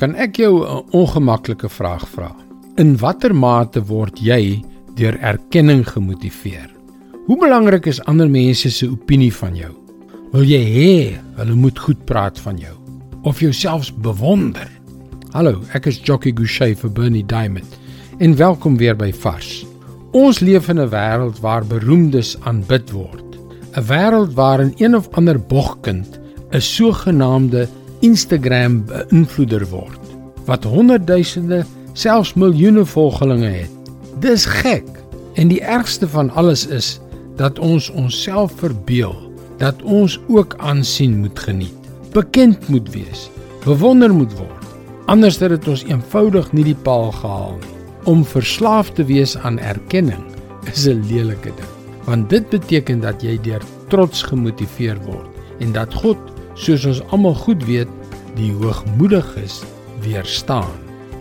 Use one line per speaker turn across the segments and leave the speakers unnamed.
Kan ek jou 'n ongemaklike vraag vra? In watter mate word jy deur erkenning gemotiveer? Hoe belangrik is ander mense se opinie van jou? Wil jy hê hulle moet goed praat van jou of jouself bewonder? Hallo, ek is Jockey Gouchee vir Bernie Diamond en welkom weer by Vars. Ons leef in 'n wêreld waar beroemdes aanbid word. 'n Wêreld waarin een of ander bogkind 'n sogenaamde Instagram beïnvloeder word wat honderdduisende, selfs miljoene volgelinge het. Dis gek. En die ergste van alles is dat ons onsself verbeel dat ons ook aansien moet geniet, bekend moet wees, bewonder moet word. Anders dat dit ons eenvoudig nie die paal gehaal nie. Om verslaaf te wees aan erkenning is 'n lelike ding, want dit beteken dat jy deur trots gemotiveer word en dat God, soos ons almal goed weet, die hoogmoediges weerstaan.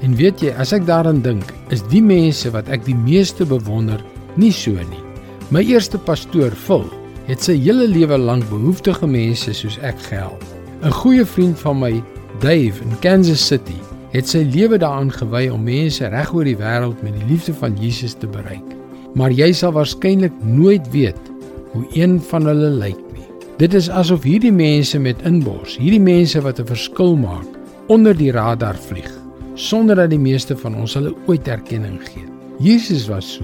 En weet jy, as ek daaraan dink, is die mense wat ek die meeste bewonder, nie so nie. My eerste pastoor, Phil, het sy hele lewe lank behoeftige mense soos ek gehelp. 'n Goeie vriend van my, Dave in Kansas City, het sy lewe daaraan gewy om mense reg oor die wêreld met die liefde van Jesus te bereik. Maar jy sal waarskynlik nooit weet hoe een van hulle lyk. Dit is asof hierdie mense met inbors, hierdie mense wat 'n verskil maak, onder die radar vlieg sonder dat die meeste van ons hulle ooit erkenning gee. Jesus was so.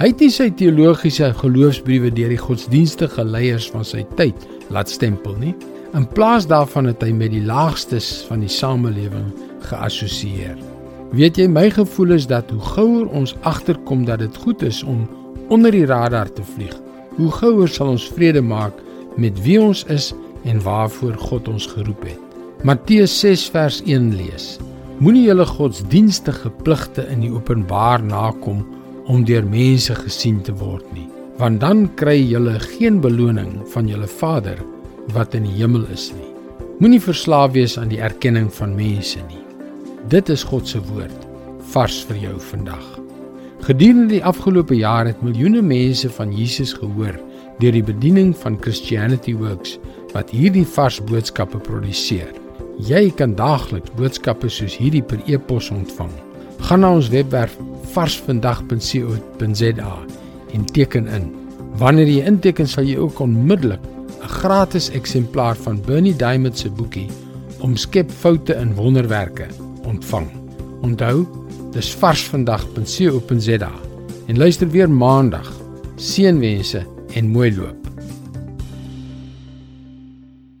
Hy het nie sy teologiese geloofsbriewe deur die godsdienstige leiers van sy tyd laat stempel nie. In plaas daarvan het hy met die laagstes van die samelewing geassosieer. Weet jy, my gevoel is dat hoe gouer ons agterkom dat dit goed is om onder die radar te vlieg, hoe gouer sal ons vrede maak met wie ons is en waarvoor God ons geroep het. Matteus 6 vers 1 lees: Moenie julle godsdienstige pligte in die openbaar nakom om deur mense gesien te word nie, want dan kry julle geen beloning van julle Vader wat in die hemel is nie. Moenie verslaaf wees aan die erkenning van mense nie. Dit is God se woord vars vir jou vandag. Gedurende die afgelope jaar het miljoene mense van Jesus gehoor deur die bediening van Christianity Works wat hierdie vars boodskappe produseer. Jy kan daagliks boodskappe soos hierdie per e-pos ontvang. Gaan na ons webwerf varsvandag.co.za en teken in. Wanneer jy inteken, sal jy ook onmiddellik 'n gratis eksemplaar van Bernie Diamond se boekie Omskep foute in wonderwerke ontvang. Onthou, dis varsvandag.co.za. En luister weer maandag. Seënwense en Muelva.